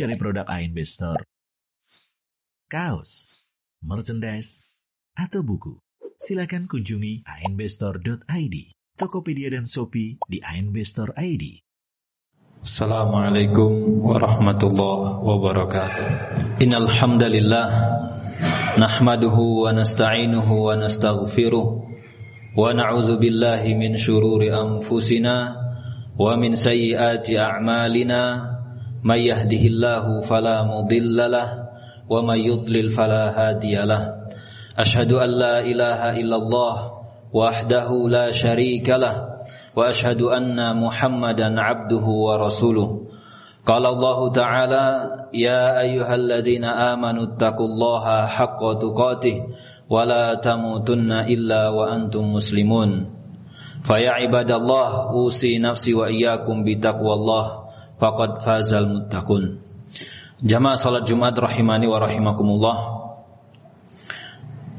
cari produk Store? Kaos, merchandise, atau buku? Silakan kunjungi anbstore.id, Tokopedia dan Shopee di ANB Store ID. Assalamualaikum warahmatullahi wabarakatuh. Innal hamdalillah nahmaduhu wa nasta'inuhu wa nastaghfiruh wa na'udzu billahi min shururi anfusina wa min sayyiati a'malina may yahdihillahu fala mudhillalah wa may yudlil fala hadiyalah. Ashhadu an la ilaha illallah wahdahu la syarika lah واشهد ان محمدا عبده ورسوله قال الله تعالى يا ايها الذين امنوا اتقوا الله حق تقاته ولا تموتن الا وانتم مسلمون فيا عباد الله اوصي نفسي واياكم بتقوى الله faqad fazal muttaqun. Jamaah salat Jumat rahimani wa rahimakumullah.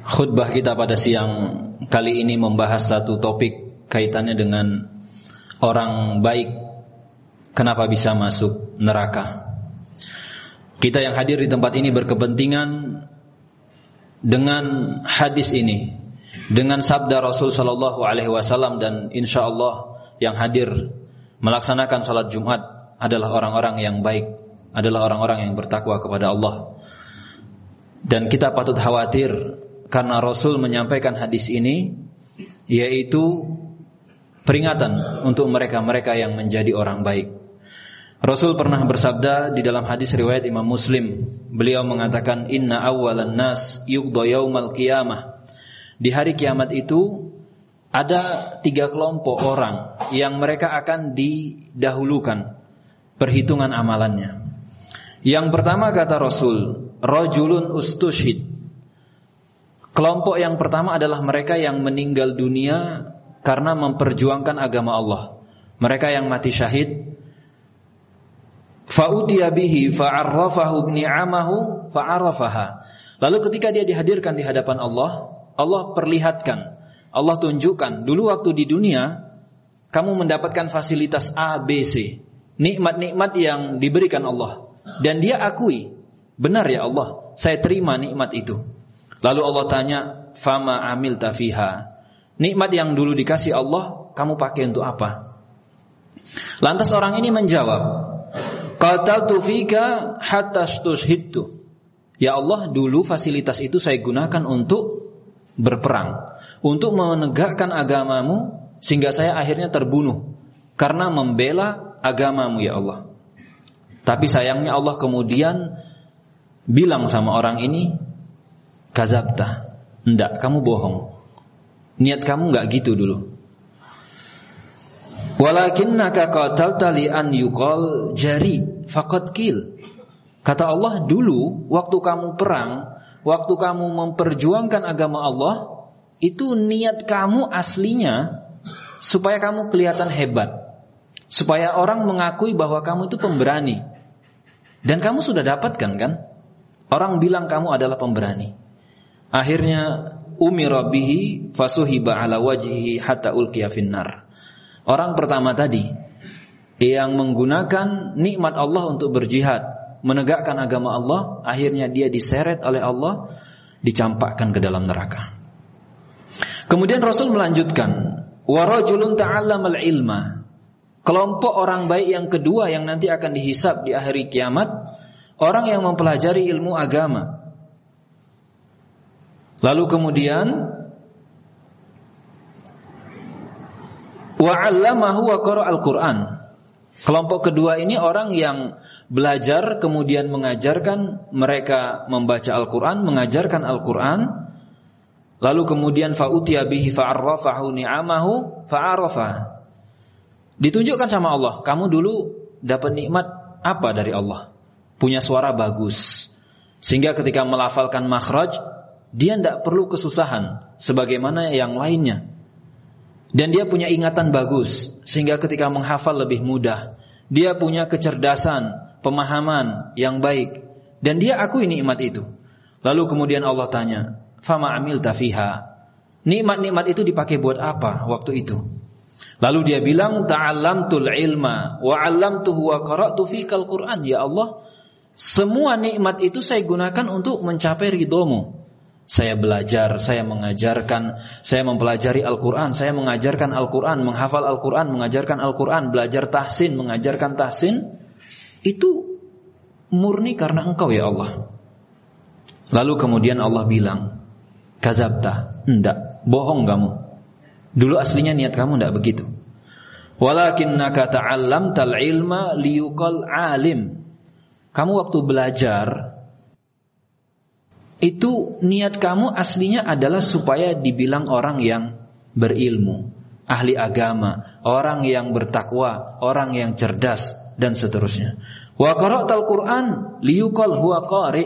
Khutbah kita pada siang kali ini membahas satu topik kaitannya dengan orang baik kenapa bisa masuk neraka. Kita yang hadir di tempat ini berkepentingan dengan hadis ini, dengan sabda Rasul Shallallahu Alaihi Wasallam dan insya Allah yang hadir melaksanakan salat Jumat adalah orang-orang yang baik, adalah orang-orang yang bertakwa kepada Allah. Dan kita patut khawatir karena Rasul menyampaikan hadis ini, yaitu peringatan untuk mereka-mereka yang menjadi orang baik. Rasul pernah bersabda di dalam hadis riwayat Imam Muslim, beliau mengatakan inna awwalan nas yuqda yaumal qiyamah. Di hari kiamat itu ada tiga kelompok orang yang mereka akan didahulukan perhitungan amalannya. Yang pertama kata Rasul, rajulun ustushid. Kelompok yang pertama adalah mereka yang meninggal dunia karena memperjuangkan agama Allah. Mereka yang mati syahid fa'utiya bihi fa'arrafahu ni'amahu fa'arafaha. Lalu ketika dia dihadirkan di hadapan Allah, Allah perlihatkan, Allah tunjukkan, dulu waktu di dunia kamu mendapatkan fasilitas A, B, C, nikmat-nikmat yang diberikan Allah dan dia akui, benar ya Allah, saya terima nikmat itu. Lalu Allah tanya, "Fama amil tafiha?" Nikmat yang dulu dikasih Allah, kamu pakai untuk apa? Lantas orang ini menjawab, Qataltu fika hatta stushhidtu. Ya Allah, dulu fasilitas itu saya gunakan untuk berperang, untuk menegakkan agamamu sehingga saya akhirnya terbunuh karena membela agamamu ya Allah. Tapi sayangnya Allah kemudian bilang sama orang ini, kazabta. Enggak, kamu bohong. Niat kamu nggak gitu dulu. Walakinnaka qatalta li an yuqal jari faqad kil. Kata Allah dulu waktu kamu perang, waktu kamu memperjuangkan agama Allah, itu niat kamu aslinya supaya kamu kelihatan hebat. Supaya orang mengakui bahwa kamu itu pemberani. Dan kamu sudah dapatkan kan? Orang bilang kamu adalah pemberani. Akhirnya umira bihi fasuhiba ala wajhihi hatta ulqiya finnar. Orang pertama tadi yang menggunakan nikmat Allah untuk berjihad, menegakkan agama Allah, akhirnya dia diseret oleh Allah, dicampakkan ke dalam neraka. Kemudian Rasul melanjutkan, wa rajulun ta'allamal ilma. Kelompok orang baik yang kedua yang nanti akan dihisap di akhir kiamat, orang yang mempelajari ilmu agama, Lalu kemudian wa 'allamahu wa al-Qur'an. Kelompok kedua ini orang yang belajar kemudian mengajarkan mereka membaca Al-Qur'an, mengajarkan Al-Qur'an. Lalu kemudian fa'utiya bihi fa'arrafahu ni'amahu fa'arafa. Ditunjukkan sama Allah, kamu dulu dapat nikmat apa dari Allah? Punya suara bagus. Sehingga ketika melafalkan makhraj dia tidak perlu kesusahan sebagaimana yang lainnya. Dan dia punya ingatan bagus sehingga ketika menghafal lebih mudah. Dia punya kecerdasan, pemahaman yang baik dan dia akui nikmat itu. Lalu kemudian Allah tanya, "Fama amil tafiha?" Nikmat-nikmat itu dipakai buat apa waktu itu? Lalu dia bilang, "Ta'allamtul ilma wa 'allamtuhu wa qara'tu fikal Qur'an." Ya Allah, Semua nikmat itu saya gunakan untuk mencapai ridhomu. Saya belajar, saya mengajarkan, saya mempelajari Al-Quran, saya mengajarkan Al-Quran, menghafal Al-Quran, mengajarkan Al-Quran, belajar tahsin, mengajarkan tahsin. Itu murni karena engkau ya Allah. Lalu kemudian Allah bilang, Kazabta, enggak, bohong kamu. Dulu aslinya niat kamu enggak begitu. Walakinnaka ta'allamtal ilma liyuqal alim. Kamu waktu belajar itu niat kamu aslinya adalah supaya dibilang orang yang berilmu, ahli agama, orang yang bertakwa, orang yang cerdas dan seterusnya. Wa qara'tal Qur'an liyuqal huwa qari.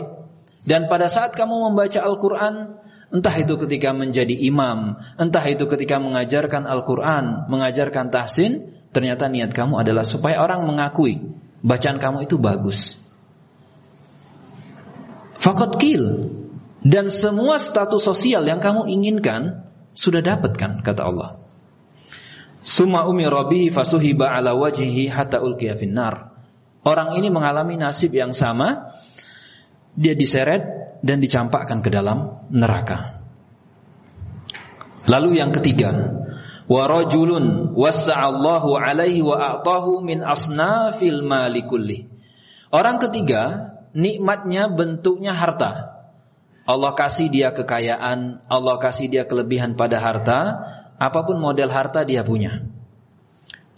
Dan pada saat kamu membaca Al-Qur'an, entah itu ketika menjadi imam, entah itu ketika mengajarkan Al-Qur'an, mengajarkan tahsin, ternyata niat kamu adalah supaya orang mengakui bacaan kamu itu bagus. Fakot kil dan semua status sosial yang kamu inginkan sudah dapatkan kata Allah. Suma umi robi fasuhiba ala wajhihi hatta ulqiya finnar. Orang ini mengalami nasib yang sama. Dia diseret dan dicampakkan ke dalam neraka. Lalu yang ketiga, wa rajulun wassa'allahu alaihi wa a'tahu min asnafil mali kulli. Orang ketiga, nikmatnya bentuknya harta. Allah kasih dia kekayaan, Allah kasih dia kelebihan pada harta, apa pun model harta dia punya.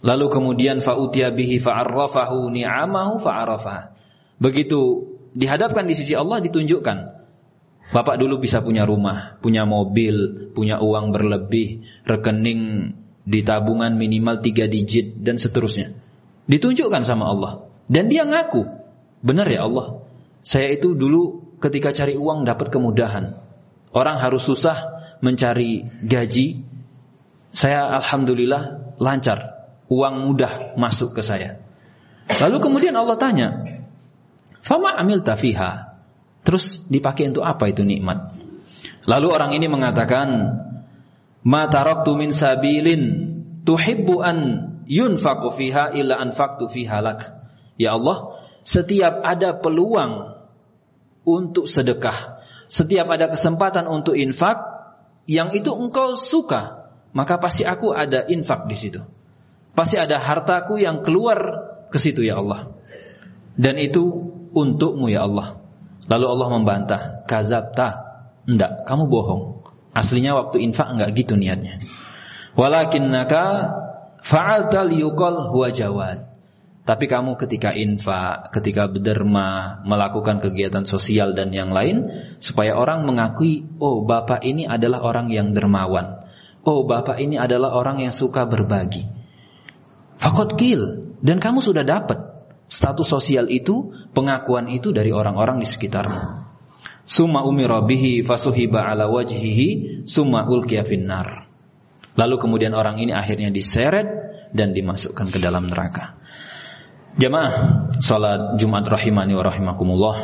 Lalu kemudian fa'utiya bihi fa'arrafahu ni'amahu fa'arrafah. Begitu dihadapkan di sisi Allah ditunjukkan. Bapak dulu bisa punya rumah, punya mobil, punya uang berlebih, rekening di tabungan minimal tiga digit dan seterusnya. Ditunjukkan sama Allah. Dan dia ngaku, benar ya Allah. Saya itu dulu ketika cari uang dapat kemudahan. Orang harus susah mencari gaji. Saya alhamdulillah lancar. Uang mudah masuk ke saya. Lalu kemudian Allah tanya, "Fama amil tafiha?" Terus dipakai untuk apa itu nikmat? Lalu orang ini mengatakan, "Ma taraktu min sabilin tuhibbu an yunfaqu fiha illa anfaqtu fiha lak." Ya Allah, setiap ada peluang untuk sedekah. Setiap ada kesempatan untuk infak yang itu engkau suka, maka pasti aku ada infak di situ. Pasti ada hartaku yang keluar ke situ ya Allah. Dan itu untukmu ya Allah. Lalu Allah membantah, kazabta. Enggak, kamu bohong. Aslinya waktu infak enggak gitu niatnya. Walakinnaka fa'alta liyuqal huwa jawad. Tapi kamu ketika infak, ketika berderma, melakukan kegiatan sosial dan yang lain, supaya orang mengakui, oh bapak ini adalah orang yang dermawan. Oh bapak ini adalah orang yang suka berbagi. Fakot kil. Dan kamu sudah dapat status sosial itu, pengakuan itu dari orang-orang di sekitarmu. Summa umira bihi fasuhiba ala wajhihi summa ulqiya finnar. Lalu kemudian orang ini akhirnya diseret dan dimasukkan ke dalam neraka. Jamaah salat Jumat rahimani wa rahimakumullah.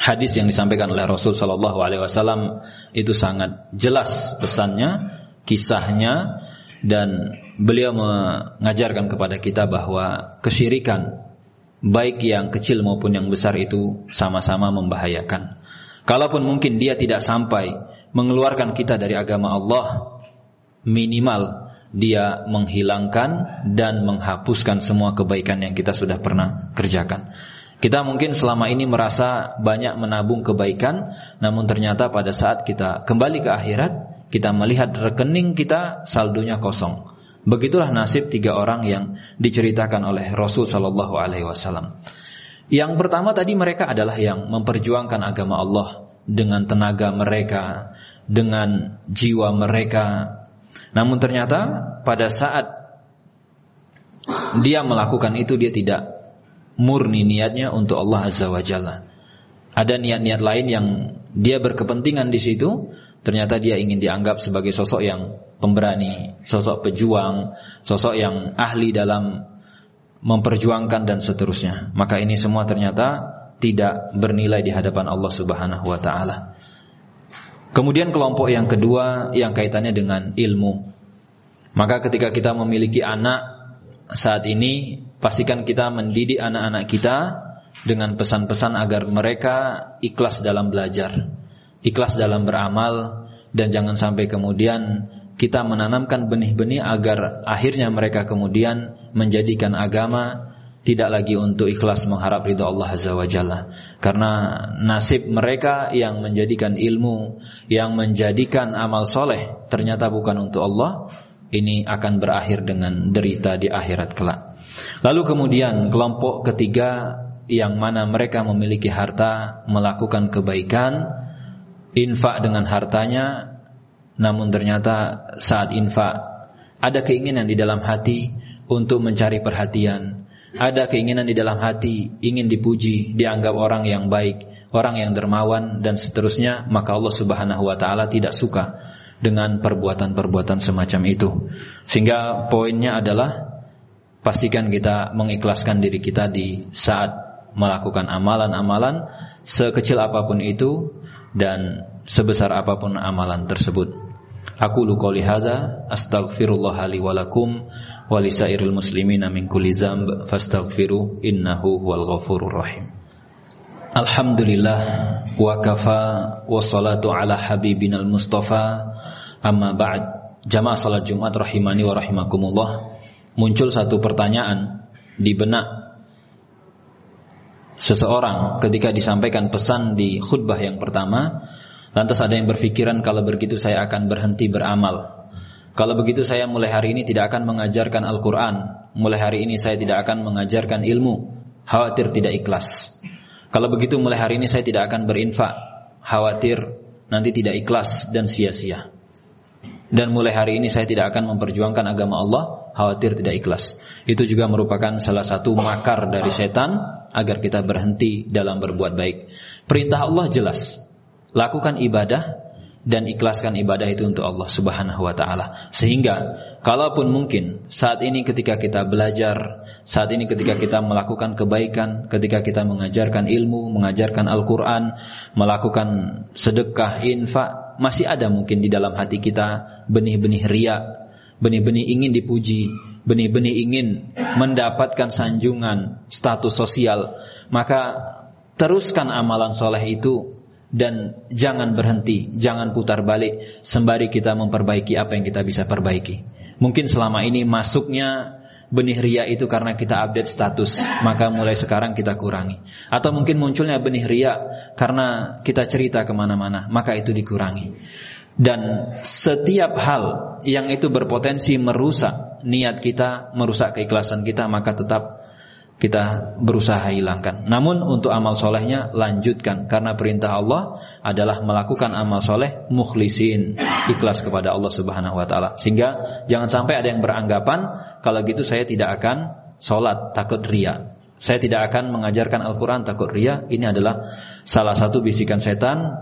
Hadis yang disampaikan oleh Rasul sallallahu alaihi wasallam itu sangat jelas pesannya, kisahnya dan beliau mengajarkan kepada kita bahwa kesyirikan baik yang kecil maupun yang besar itu sama-sama membahayakan. Kalaupun mungkin dia tidak sampai mengeluarkan kita dari agama Allah, minimal dia menghilangkan dan menghapuskan semua kebaikan yang kita sudah pernah kerjakan. Kita mungkin selama ini merasa banyak menabung kebaikan, namun ternyata pada saat kita kembali ke akhirat, kita melihat rekening kita saldonya kosong. Begitulah nasib tiga orang yang diceritakan oleh Rasul Shallallahu Alaihi Wasallam. Yang pertama tadi mereka adalah yang memperjuangkan agama Allah dengan tenaga mereka, dengan jiwa mereka, namun ternyata pada saat dia melakukan itu dia tidak murni niatnya untuk Allah Azza wa Jalla. Ada niat-niat lain yang dia berkepentingan di situ, ternyata dia ingin dianggap sebagai sosok yang pemberani, sosok pejuang, sosok yang ahli dalam memperjuangkan dan seterusnya. Maka ini semua ternyata tidak bernilai di hadapan Allah Subhanahu wa taala. Kemudian kelompok yang kedua yang kaitannya dengan ilmu. Maka ketika kita memiliki anak saat ini, pastikan kita mendidik anak-anak kita dengan pesan-pesan agar mereka ikhlas dalam belajar, ikhlas dalam beramal dan jangan sampai kemudian kita menanamkan benih-benih agar akhirnya mereka kemudian menjadikan agama tidak lagi untuk ikhlas mengharap ridha Allah Azza wa Jalla. Karena nasib mereka yang menjadikan ilmu, yang menjadikan amal soleh ternyata bukan untuk Allah, ini akan berakhir dengan derita di akhirat kelak. Lalu kemudian kelompok ketiga yang mana mereka memiliki harta melakukan kebaikan, infak dengan hartanya namun ternyata saat infak ada keinginan di dalam hati untuk mencari perhatian. Ada keinginan di dalam hati ingin dipuji, dianggap orang yang baik, orang yang dermawan dan seterusnya, maka Allah Subhanahu wa taala tidak suka dengan perbuatan-perbuatan semacam itu. Sehingga poinnya adalah pastikan kita mengikhlaskan diri kita di saat melakukan amalan-amalan sekecil apa pun itu dan sebesar apa pun amalan tersebut. Aku qouli hadza astaghfirullah li wa lakum wa lisairil muslimina min kulli dzamb fastaghfiru innahu huwal ghafurur rahim. Alhamdulillah wa kafa wa salatu ala habibinal mustafa amma ba'd jamaah salat Jumat rahimani wa rahimakumullah muncul satu pertanyaan di benak seseorang ketika disampaikan pesan di khutbah yang pertama Lantas ada yang berpikiran kalau begitu saya akan berhenti beramal. Kalau begitu saya mulai hari ini tidak akan mengajarkan Al-Quran. Mulai hari ini saya tidak akan mengajarkan ilmu. Khawatir tidak ikhlas. Kalau begitu mulai hari ini saya tidak akan berinfak. Khawatir nanti tidak ikhlas dan sia-sia. Dan mulai hari ini saya tidak akan memperjuangkan agama Allah, khawatir tidak ikhlas. Itu juga merupakan salah satu makar dari setan agar kita berhenti dalam berbuat baik. Perintah Allah jelas, lakukan ibadah dan ikhlaskan ibadah itu untuk Allah Subhanahu wa taala. Sehingga kalaupun mungkin saat ini ketika kita belajar, saat ini ketika kita melakukan kebaikan, ketika kita mengajarkan ilmu, mengajarkan Al-Qur'an, melakukan sedekah, infak, masih ada mungkin di dalam hati kita benih-benih ria, benih-benih ingin dipuji, benih-benih ingin mendapatkan sanjungan, status sosial, maka teruskan amalan soleh itu dan jangan berhenti, jangan putar balik sembari kita memperbaiki apa yang kita bisa perbaiki. Mungkin selama ini masuknya benih ria itu karena kita update status, maka mulai sekarang kita kurangi. Atau mungkin munculnya benih ria karena kita cerita ke mana-mana, maka itu dikurangi. Dan setiap hal yang itu berpotensi merusak niat kita, merusak keikhlasan kita, maka tetap kita berusaha hilangkan. Namun untuk amal solehnya lanjutkan karena perintah Allah adalah melakukan amal soleh mukhlisin ikhlas kepada Allah Subhanahu Wa Taala. Sehingga jangan sampai ada yang beranggapan kalau gitu saya tidak akan sholat takut ria. Saya tidak akan mengajarkan Al-Quran takut ria. Ini adalah salah satu bisikan setan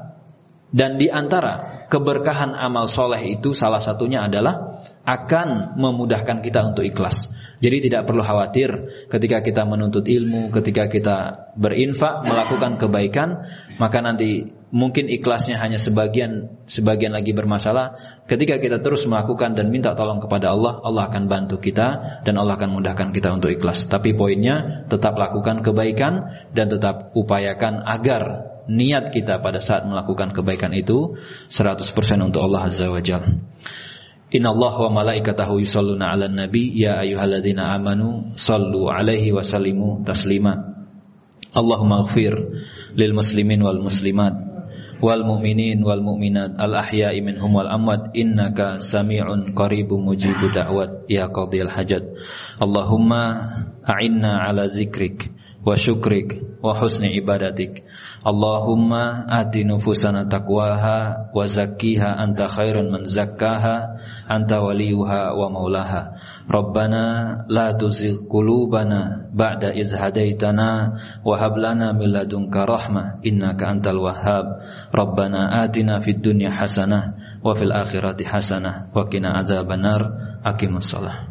dan di antara keberkahan amal soleh itu salah satunya adalah akan memudahkan kita untuk ikhlas. Jadi tidak perlu khawatir ketika kita menuntut ilmu, ketika kita berinfak, melakukan kebaikan, maka nanti mungkin ikhlasnya hanya sebagian sebagian lagi bermasalah. Ketika kita terus melakukan dan minta tolong kepada Allah, Allah akan bantu kita dan Allah akan mudahkan kita untuk ikhlas. Tapi poinnya tetap lakukan kebaikan dan tetap upayakan agar niat kita pada saat melakukan kebaikan itu 100% untuk Allah Azza wa Jalla. Inna Allah wa malaikatahu yusalluna ala nabi Ya ayuhalladzina amanu Sallu alaihi wa sallimu taslima. Allahumma gfir Lil muslimin wal muslimat Wal mu'minin wal mu'minat Al ahya'i minhum wal amwat. Innaka sami'un qaribu mujibu da'wat Ya qadiyal hajat. Allahumma a'inna ala zikrik Wa syukrik Wa husni ibadatik. Allahumma ati nufusana taqwaha wa zakkiha anta khairun man zakkaha anta waliyuha wa maulaha Rabbana la tuzigh qulubana ba'da idh hadaitana wa hab lana min ladunka rahmah innaka antal wahhab. Rabbana atina fid dunya hasanah wa fil akhirati hasanah wa qina adzabannar aqimus salah